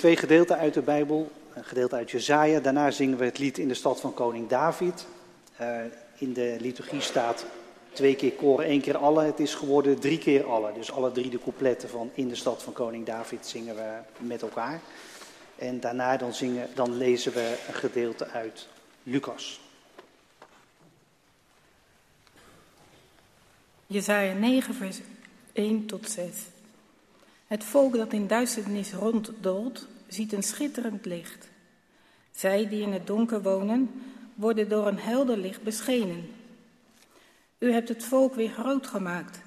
Twee gedeelten uit de Bijbel. Een gedeelte uit Jezaja. Daarna zingen we het lied in de stad van koning David. Uh, in de liturgie staat twee keer koren, één keer alle. Het is geworden drie keer alle. Dus alle drie de coupletten van in de stad van koning David zingen we met elkaar. En daarna dan, zingen, dan lezen we een gedeelte uit Lucas. Jezaja 9 vers 1 tot 6. Het volk dat in duisternis ronddolt, ziet een schitterend licht. Zij die in het donker wonen, worden door een helder licht beschenen. U hebt het volk weer groot gemaakt.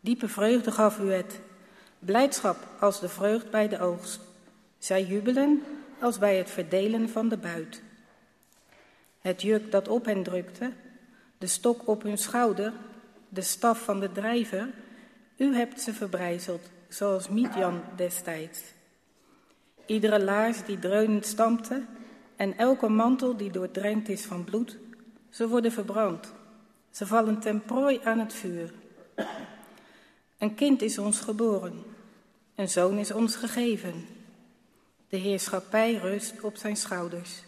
Diepe vreugde gaf u het. Blijdschap als de vreugd bij de oogst. Zij jubelen als bij het verdelen van de buit. Het juk dat op hen drukte, de stok op hun schouder, de staf van de drijver, u hebt ze verbrijzeld, zoals Midian destijds. Iedere laars die dreunend stampte en elke mantel die doordrenkt is van bloed, ze worden verbrand. Ze vallen ten prooi aan het vuur. Een kind is ons geboren, een zoon is ons gegeven. De heerschappij rust op zijn schouders.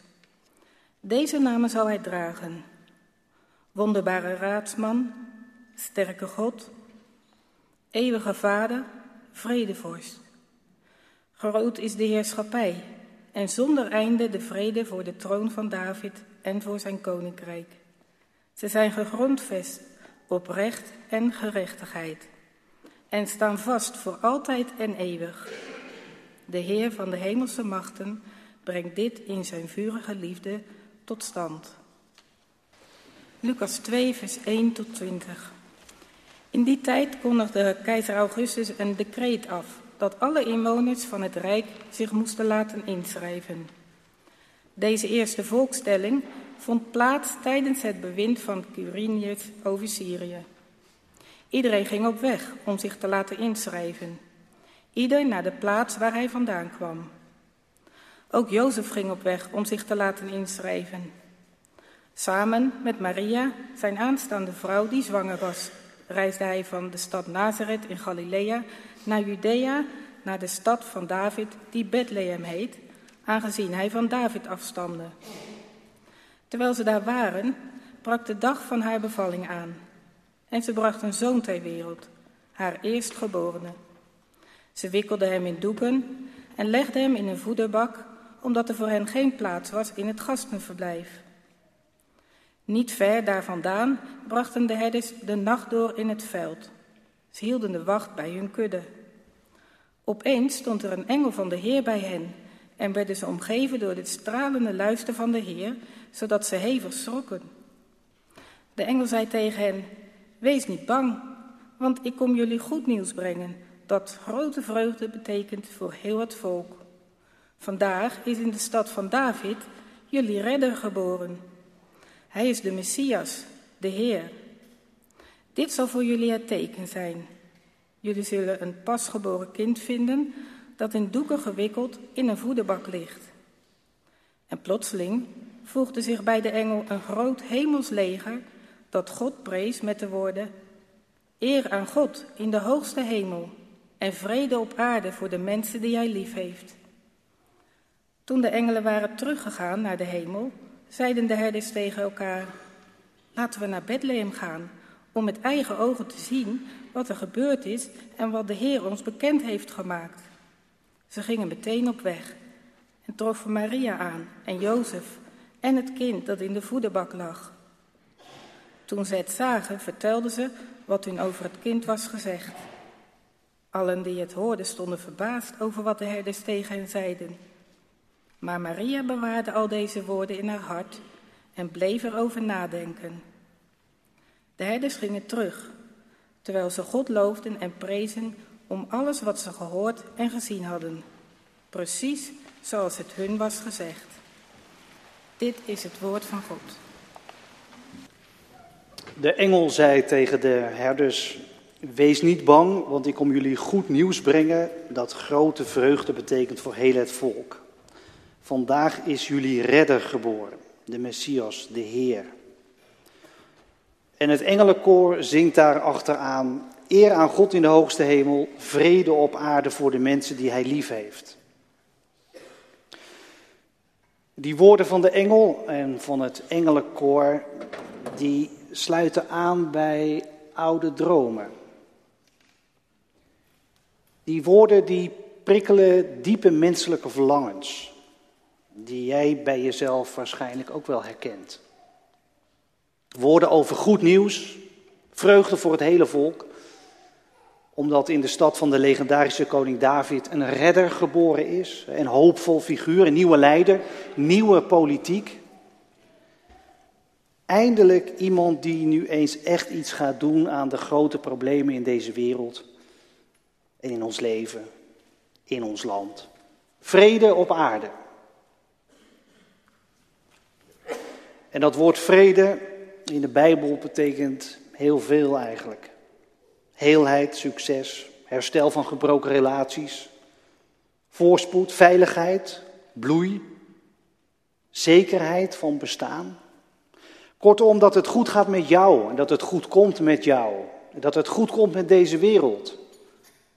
Deze namen zal hij dragen: Wonderbare raadsman, sterke God, eeuwige Vader, vredevorst. Groot is de heerschappij en zonder einde de vrede voor de troon van David en voor zijn koninkrijk. Ze zijn gegrondvest op recht en gerechtigheid en staan vast voor altijd en eeuwig. De Heer van de hemelse machten brengt dit in zijn vurige liefde tot stand. Lucas 2, vers 1 tot 20. In die tijd kondigde keizer Augustus een decreet af dat alle inwoners van het Rijk zich moesten laten inschrijven. Deze eerste volkstelling vond plaats tijdens het bewind van Quirinius over Syrië. Iedereen ging op weg om zich te laten inschrijven, ieder naar de plaats waar hij vandaan kwam. Ook Jozef ging op weg om zich te laten inschrijven. Samen met Maria, zijn aanstaande vrouw die zwanger was, reisde hij van de stad Nazareth in Galilea naar Judea, naar de stad van David, die Bethlehem heet, aangezien hij van David afstamde. Terwijl ze daar waren, brak de dag van haar bevalling aan. En ze bracht een zoon ter wereld, haar eerstgeborene. Ze wikkelde hem in doeken en legde hem in een voederbak, omdat er voor hen geen plaats was in het gastenverblijf. Niet ver daar vandaan brachten de herders de nacht door in het veld. Ze hielden de wacht bij hun kudde. Opeens stond er een engel van de Heer bij hen en werden ze omgeven door het stralende luister van de Heer, zodat ze hevig schrokken. De engel zei tegen hen: Wees niet bang, want ik kom jullie goed nieuws brengen, dat grote vreugde betekent voor heel het volk. Vandaag is in de stad van David jullie redder geboren. Hij is de Messias, de Heer. Dit zal voor jullie het teken zijn. Jullie zullen een pasgeboren kind vinden dat in doeken gewikkeld in een voederbak ligt. En plotseling voegde zich bij de engel een groot hemelsleger dat God prees met de woorden: Eer aan God in de hoogste hemel en vrede op aarde voor de mensen die hij lief heeft. Toen de engelen waren teruggegaan naar de hemel, zeiden de herders tegen elkaar: Laten we naar Bethlehem gaan om met eigen ogen te zien wat er gebeurd is en wat de Heer ons bekend heeft gemaakt. Ze gingen meteen op weg en troffen Maria aan en Jozef en het kind dat in de voederbak lag. Toen ze het zagen, vertelden ze wat hun over het kind was gezegd. Allen die het hoorden stonden verbaasd over wat de herders tegen hen zeiden. Maar Maria bewaarde al deze woorden in haar hart en bleef erover nadenken. De herders gingen terug, terwijl ze God loofden en prezen om alles wat ze gehoord en gezien hadden, precies zoals het hun was gezegd. Dit is het woord van God. De engel zei tegen de herders: Wees niet bang, want ik kom jullie goed nieuws brengen dat grote vreugde betekent voor heel het volk. Vandaag is jullie redder geboren, de Messias, de Heer. En het engelenkoor zingt daar achteraan: Eer aan God in de hoogste hemel, vrede op aarde voor de mensen die hij lief heeft. Die woorden van de engel en van het engelenkoor, die sluiten aan bij oude dromen. Die woorden die prikkelen diepe menselijke verlangens, die jij bij jezelf waarschijnlijk ook wel herkent. Woorden over goed nieuws, vreugde voor het hele volk, omdat in de stad van de legendarische koning David een redder geboren is, een hoopvol figuur, een nieuwe leider, nieuwe politiek. Eindelijk iemand die nu eens echt iets gaat doen aan de grote problemen in deze wereld en in ons leven, in ons land. Vrede op aarde. En dat woord vrede in de Bijbel betekent heel veel eigenlijk. Heelheid, succes, herstel van gebroken relaties, voorspoed, veiligheid, bloei, zekerheid van bestaan. Kortom, dat het goed gaat met jou en dat het goed komt met jou. En dat het goed komt met deze wereld.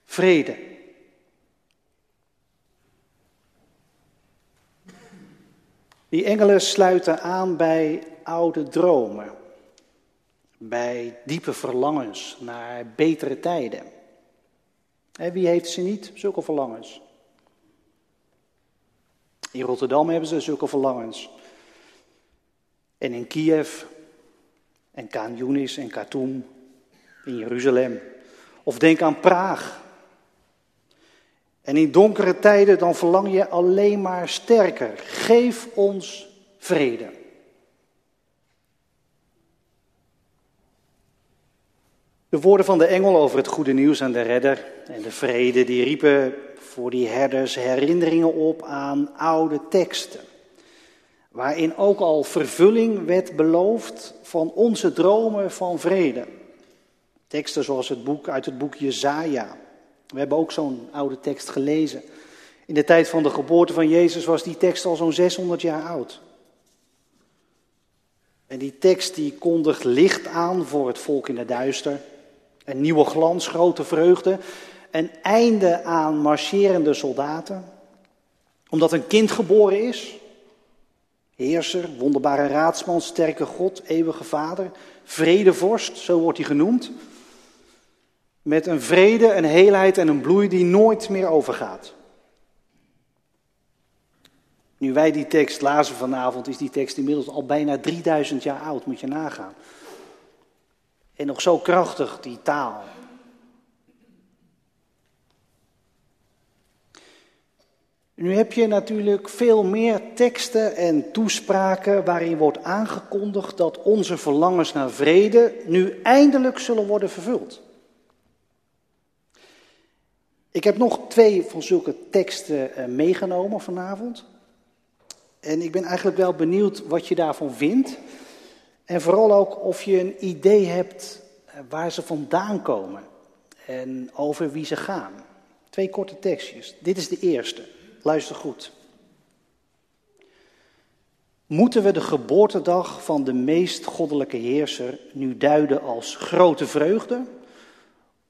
Vrede. Die engelen sluiten aan bij oude dromen, bij diepe verlangens naar betere tijden. wie heeft ze niet, zulke verlangens? In Rotterdam hebben ze zulke verlangens. En in Kiev, en Kaan Yunis en Khartoum, in Jeruzalem. Of denk aan Praag. En in donkere tijden dan verlang je alleen maar sterker. Geef ons vrede. De woorden van de engel over het goede nieuws aan de redder en de vrede, die riepen voor die herders herinneringen op aan oude teksten waarin ook al vervulling werd beloofd van onze dromen van vrede. Teksten zoals het boek uit het boek Jezaja. We hebben ook zo'n oude tekst gelezen. In de tijd van de geboorte van Jezus was die tekst al zo'n 600 jaar oud. En die tekst die kondigt licht aan voor het volk in het duister. Een nieuwe glans, grote vreugde. Een einde aan marcherende soldaten. Omdat een kind geboren is. Heerser, wonderbare raadsman, sterke God, eeuwige vader, vredevorst, zo wordt hij genoemd. Met een vrede, een heelheid en een bloei die nooit meer overgaat. Nu wij die tekst lazen vanavond, is die tekst inmiddels al bijna 3000 jaar oud, moet je nagaan. En nog zo krachtig, die taal. Nu heb je natuurlijk veel meer teksten en toespraken waarin wordt aangekondigd dat onze verlangens naar vrede nu eindelijk zullen worden vervuld. Ik heb nog twee van zulke teksten eh, meegenomen vanavond. En ik ben eigenlijk wel benieuwd wat je daarvan vindt. En vooral ook of je een idee hebt eh, waar ze vandaan komen en over wie ze gaan. Twee korte tekstjes. Dit is de eerste. Luister goed. Moeten we de geboortedag van de meest goddelijke heerser nu duiden als grote vreugde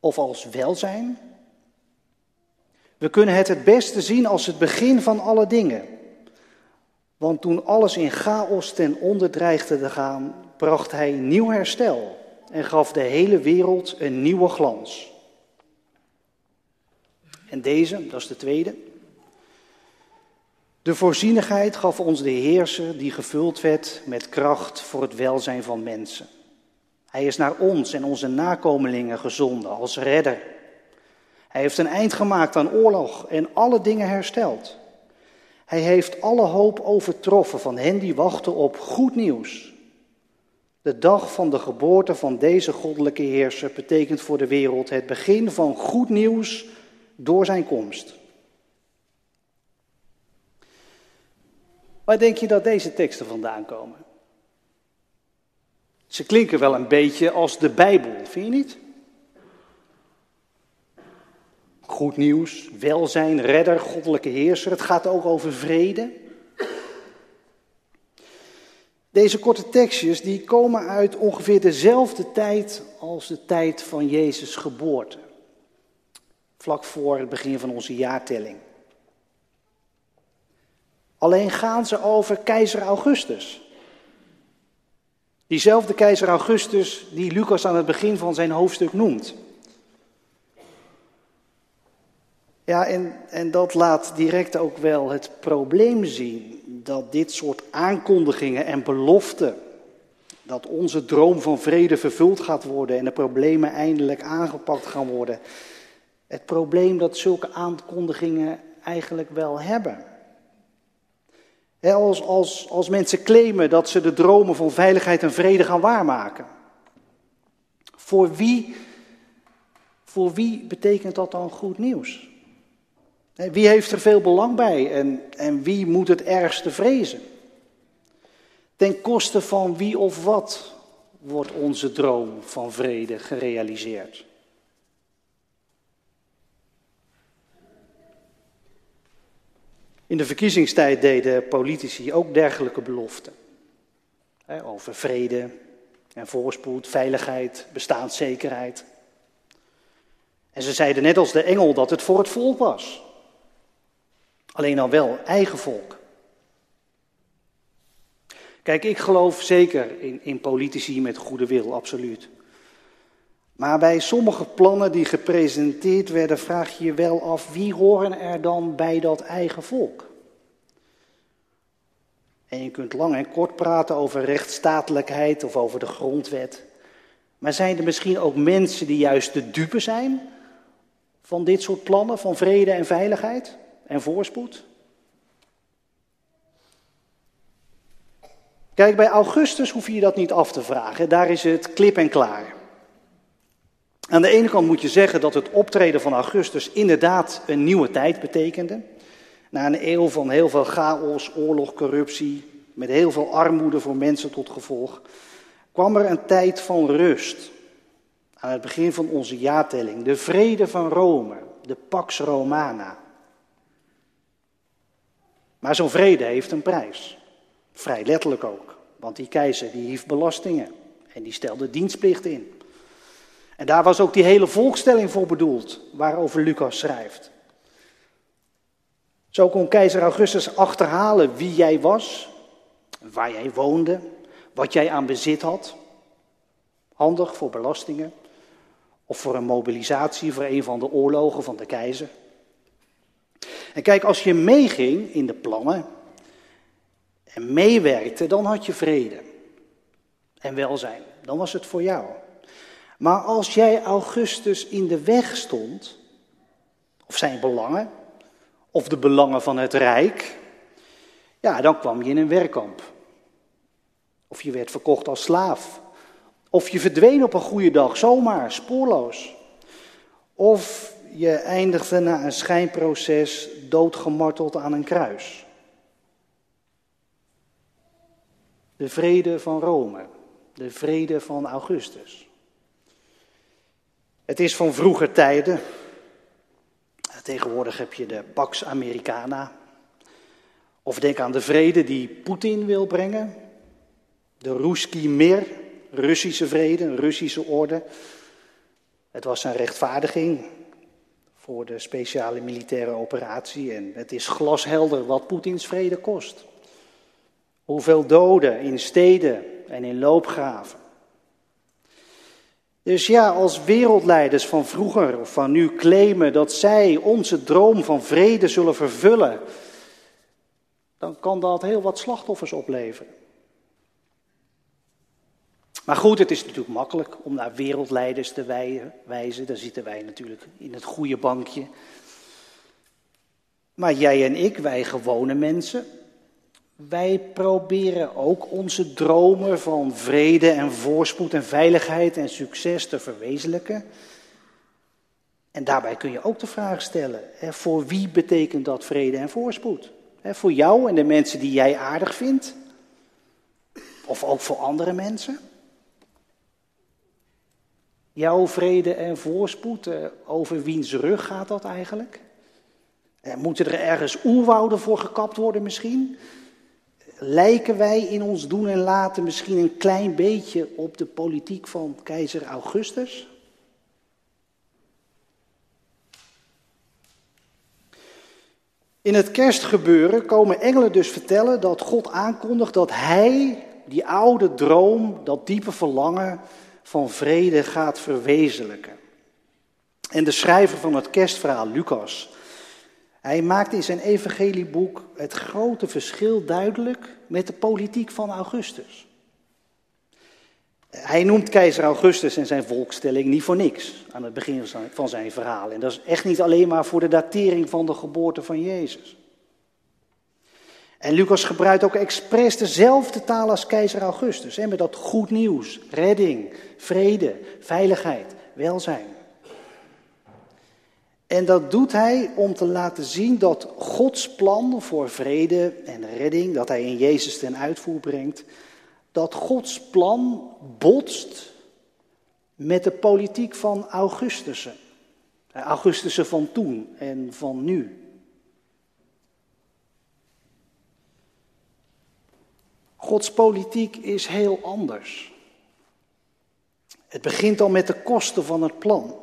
of als welzijn? We kunnen het het beste zien als het begin van alle dingen. Want toen alles in chaos ten onder dreigde te gaan, bracht hij nieuw herstel en gaf de hele wereld een nieuwe glans. En deze, dat is de tweede. De voorzienigheid gaf ons de heerser die gevuld werd met kracht voor het welzijn van mensen. Hij is naar ons en onze nakomelingen gezonden als redder. Hij heeft een eind gemaakt aan oorlog en alle dingen hersteld. Hij heeft alle hoop overtroffen van hen die wachten op goed nieuws. De dag van de geboorte van deze goddelijke heerser betekent voor de wereld het begin van goed nieuws door zijn komst. Waar denk je dat deze teksten vandaan komen? Ze klinken wel een beetje als de Bijbel, vind je niet? Goed nieuws, welzijn, redder, goddelijke heerser. Het gaat ook over vrede. Deze korte tekstjes die komen uit ongeveer dezelfde tijd als de tijd van Jezus' geboorte. Vlak voor het begin van onze jaartelling. Alleen gaan ze over keizer Augustus. Diezelfde keizer Augustus die Lucas aan het begin van zijn hoofdstuk noemt. Ja, en, en dat laat direct ook wel het probleem zien dat dit soort aankondigingen en beloften, dat onze droom van vrede vervuld gaat worden en de problemen eindelijk aangepakt gaan worden. Het probleem dat zulke aankondigingen eigenlijk wel hebben. als, als, als mensen claimen dat ze de dromen van veiligheid en vrede gaan waarmaken. Voor wie, voor wie betekent dat dan goed nieuws? Wie heeft er veel belang bij en, en wie moet het ergste vrezen? Ten koste van wie of wat wordt onze droom van vrede gerealiseerd? In de verkiezingstijd deden politici ook dergelijke beloften. Over vrede en voorspoed, veiligheid, bestaanszekerheid. En ze zeiden net als de engel dat het voor het volk was. Alleen dan wel eigen volk. Kijk, ik geloof zeker in, in politici met goede wil, absoluut. Maar bij sommige plannen die gepresenteerd werden, vraag je je wel af wie horen er dan bij dat eigen volk? En je kunt lang en kort praten over rechtsstatelijkheid of over de grondwet. Maar zijn er misschien ook mensen die juist de dupe zijn van dit soort plannen van vrede en veiligheid? En voorspoed? Kijk, bij Augustus hoef je dat niet af te vragen. Daar is het klip en klaar. Aan de ene kant moet je zeggen dat het optreden van Augustus inderdaad een nieuwe tijd betekende. Na een eeuw van heel veel chaos, oorlog, corruptie, met heel veel armoede voor mensen tot gevolg, kwam er een tijd van rust. Aan het begin van onze jaartelling, de vrede van Rome, de Pax Romana. Maar zo'n vrede heeft een prijs. Vrij letterlijk ook. Want die keizer die hief belastingen en die stelde dienstplicht in. En daar was ook die hele volkstelling voor bedoeld, waarover Lucas schrijft. Zo kon keizer Augustus achterhalen wie jij was, waar jij woonde, wat jij aan bezit had. Handig voor belastingen of voor een mobilisatie voor een van de oorlogen van de keizer. En kijk, als je meeging in de plannen en meewerkte, dan had je vrede en welzijn. Dan was het voor jou. Maar als jij Augustus in de weg stond, of zijn belangen, of de belangen van het Rijk, ja, dan kwam je in een werkkamp. Of je werd verkocht als slaaf. Of je verdween op een goede dag, zomaar, spoorloos. Of je eindigde na een schijnproces doodgemarteld aan een kruis. De vrede van Rome, de vrede van Augustus. Het is van vroeger tijden. Tegenwoordig heb je de Pax Americana. Of denk aan de vrede die Poetin wil brengen. De Ruski Mir, Russische vrede, Russische orde. Het was een rechtvaardiging voor de speciale militaire operatie. En het is glashelder wat Poetins vrede kost. Hoeveel doden in steden en in loopgraven. Dus ja, als wereldleiders van vroeger of van nu claimen dat zij onze droom van vrede zullen vervullen, dan kan dat heel wat slachtoffers opleveren. Maar goed, het is natuurlijk makkelijk om naar wereldleiders te wijzen. Daar zitten wij natuurlijk in het goede bankje. Maar jij en ik, wij gewone mensen, wij proberen ook onze dromen van vrede en voorspoed en veiligheid en succes te verwezenlijken. En daarbij kun je ook de vraag stellen, hè, voor wie betekent dat vrede en voorspoed? Hè, voor jou en de mensen die jij aardig vindt? Of ook voor andere mensen? Jouw vrede en voorspoed, eh, over wiens rug gaat dat eigenlijk? Eh, moeten er ergens oerwouden voor gekapt worden misschien? Lijken wij in ons doen en laten misschien een klein beetje op de politiek van keizer Augustus? In het kerstgebeuren komen engelen dus vertellen dat God aankondigt dat Hij die oude droom, dat diepe verlangen van vrede gaat verwezenlijken. En de schrijver van het kerstverhaal, Lucas, hij maakt in zijn evangelieboek het grote verschil duidelijk met de politiek van Augustus. Hij noemt keizer Augustus en zijn volkstelling niet voor niks aan het begin van zijn verhaal. En dat is echt niet alleen maar voor de datering van de geboorte van Jezus. En Lucas gebruikt ook expres dezelfde taal als keizer Augustus. Hè, met dat goed nieuws, redding, vrede, veiligheid, welzijn. En dat doet hij om te laten zien dat Gods plan voor vrede en redding, dat hij in Jezus ten uitvoer brengt, dat Gods plan botst met de politiek van Augustussen. Augustussen van toen en van nu. Gods politiek is heel anders. Het begint al met de kosten van het plan.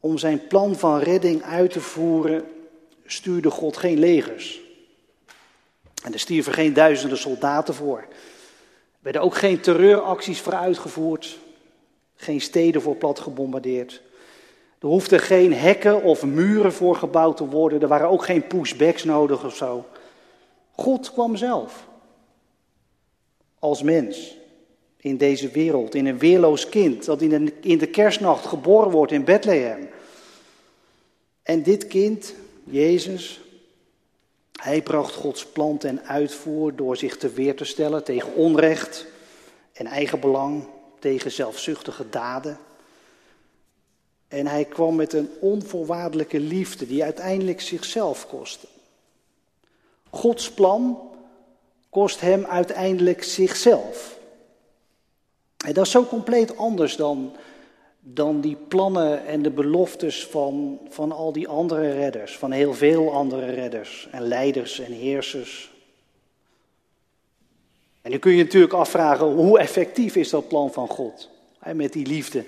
Om zijn plan van redding uit te voeren stuurde God geen legers. En er stierven geen duizenden soldaten voor. Er werden ook geen terreuracties voor uitgevoerd. Geen steden voor plat gebombardeerd. Er hoefden geen hekken of muren voor gebouwd te worden. Er waren ook geen pushbacks nodig of zo. God kwam zelf. Als mens. In deze wereld. In een weerloos kind. Dat in de, in de kerstnacht geboren wordt in Bethlehem. En dit kind, Jezus, hij bracht Gods plan ten uitvoer door zich te weer te stellen tegen onrecht en eigenbelang, tegen zelfzuchtige daden. En hij kwam met een onvoorwaardelijke liefde die uiteindelijk zichzelf kostte. Gods plan kost hem uiteindelijk zichzelf. En dat is zo compleet anders dan dan die plannen en de beloftes van, van al die andere redders, van heel veel andere redders en leiders en heersers. En nu kun je natuurlijk afvragen, hoe effectief is dat plan van God met die liefde?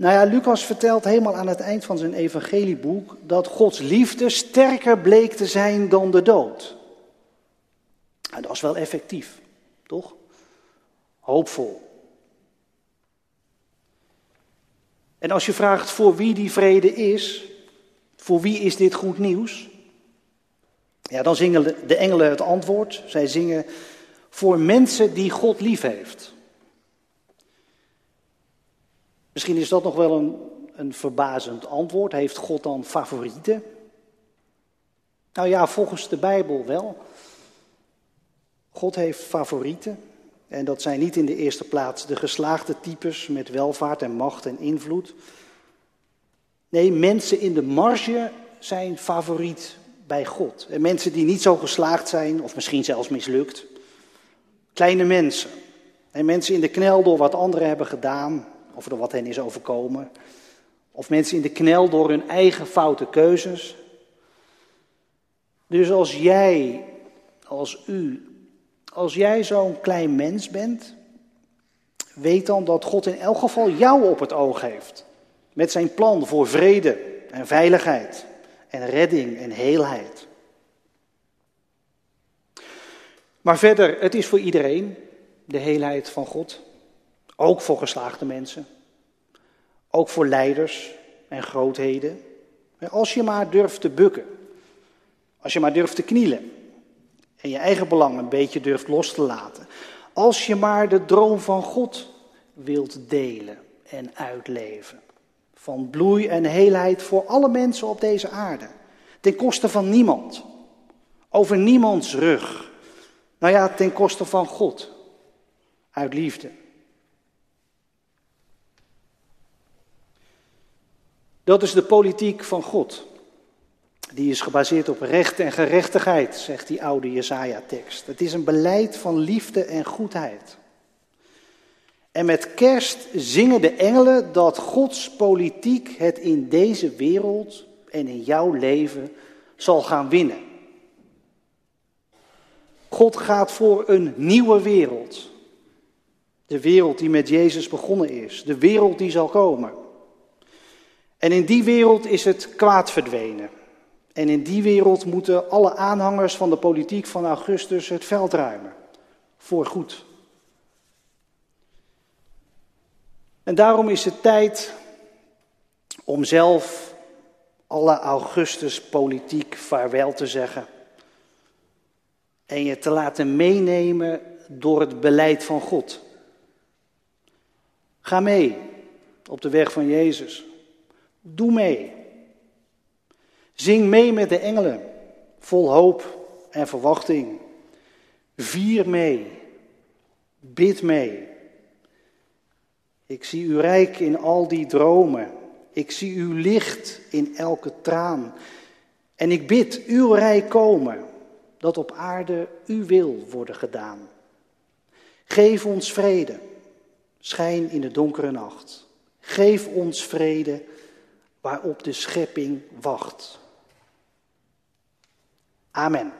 Nou ja, Lucas vertelt helemaal aan het eind van zijn evangelieboek dat Gods liefde sterker bleek te zijn dan de dood. En dat is wel effectief, toch? Hoopvol. En als je vraagt voor wie die vrede is, voor wie is dit goed nieuws? Ja, dan zingen de engelen het antwoord. Zij zingen voor mensen die God lief heeft. Misschien is dat nog wel een, een verbazend antwoord. Heeft God dan favorieten? Nou ja, volgens de Bijbel wel. God heeft favorieten. En dat zijn niet in de eerste plaats de geslaagde types met welvaart en macht en invloed. Nee, mensen in de marge zijn favoriet bij God. En mensen die niet zo geslaagd zijn, of misschien zelfs mislukt. Kleine mensen. En mensen in de knel door wat anderen hebben gedaan, of door wat hen is overkomen. Of mensen in de knel door hun eigen foute keuzes. Dus als jij, als u als jij zo'n klein mens bent, weet dan dat God in elk geval jou op het oog heeft. Met zijn plan voor vrede en veiligheid en redding en heelheid. Maar verder, het is voor iedereen de heelheid van God. Ook voor geslaagde mensen. Ook voor leiders en grootheden. Als je maar durft te bukken. Als je maar durft te knielen en je eigen belang een beetje durft los te laten. Als je maar de droom van God wilt delen en uitleven. Van bloei en heelheid voor alle mensen op deze aarde. Ten koste van niemand. Over niemands rug. Nou ja, ten koste van God. Uit liefde. Dat is de politiek van God. Die is gebaseerd op recht en gerechtigheid, zegt die oude Jesaja-tekst. Het is een beleid van liefde en goedheid. En met kerst zingen de engelen dat Gods politiek het in deze wereld en in jouw leven zal gaan winnen. God gaat voor een nieuwe wereld. De wereld die met Jezus begonnen is. De wereld die zal komen. En in die wereld is het kwaad verdwenen. En in die wereld moeten alle aanhangers van de politiek van Augustus het veld ruimen. Voor goed. En daarom is het tijd om zelf alle Augustus politiek vaarwel te zeggen. En je te laten meenemen door het beleid van God. Ga mee op de weg van Jezus. Doe mee. Zing mee met de engelen, vol hoop en verwachting. Vier mee. Bid mee. Ik zie u rijk in al die dromen. Ik zie uw licht in elke traan. En ik bid uw rijk komen, dat op aarde uw wil worden gedaan. Geef ons vrede, schijn in de donkere nacht. Geef ons vrede waarop de schepping wacht. Amen.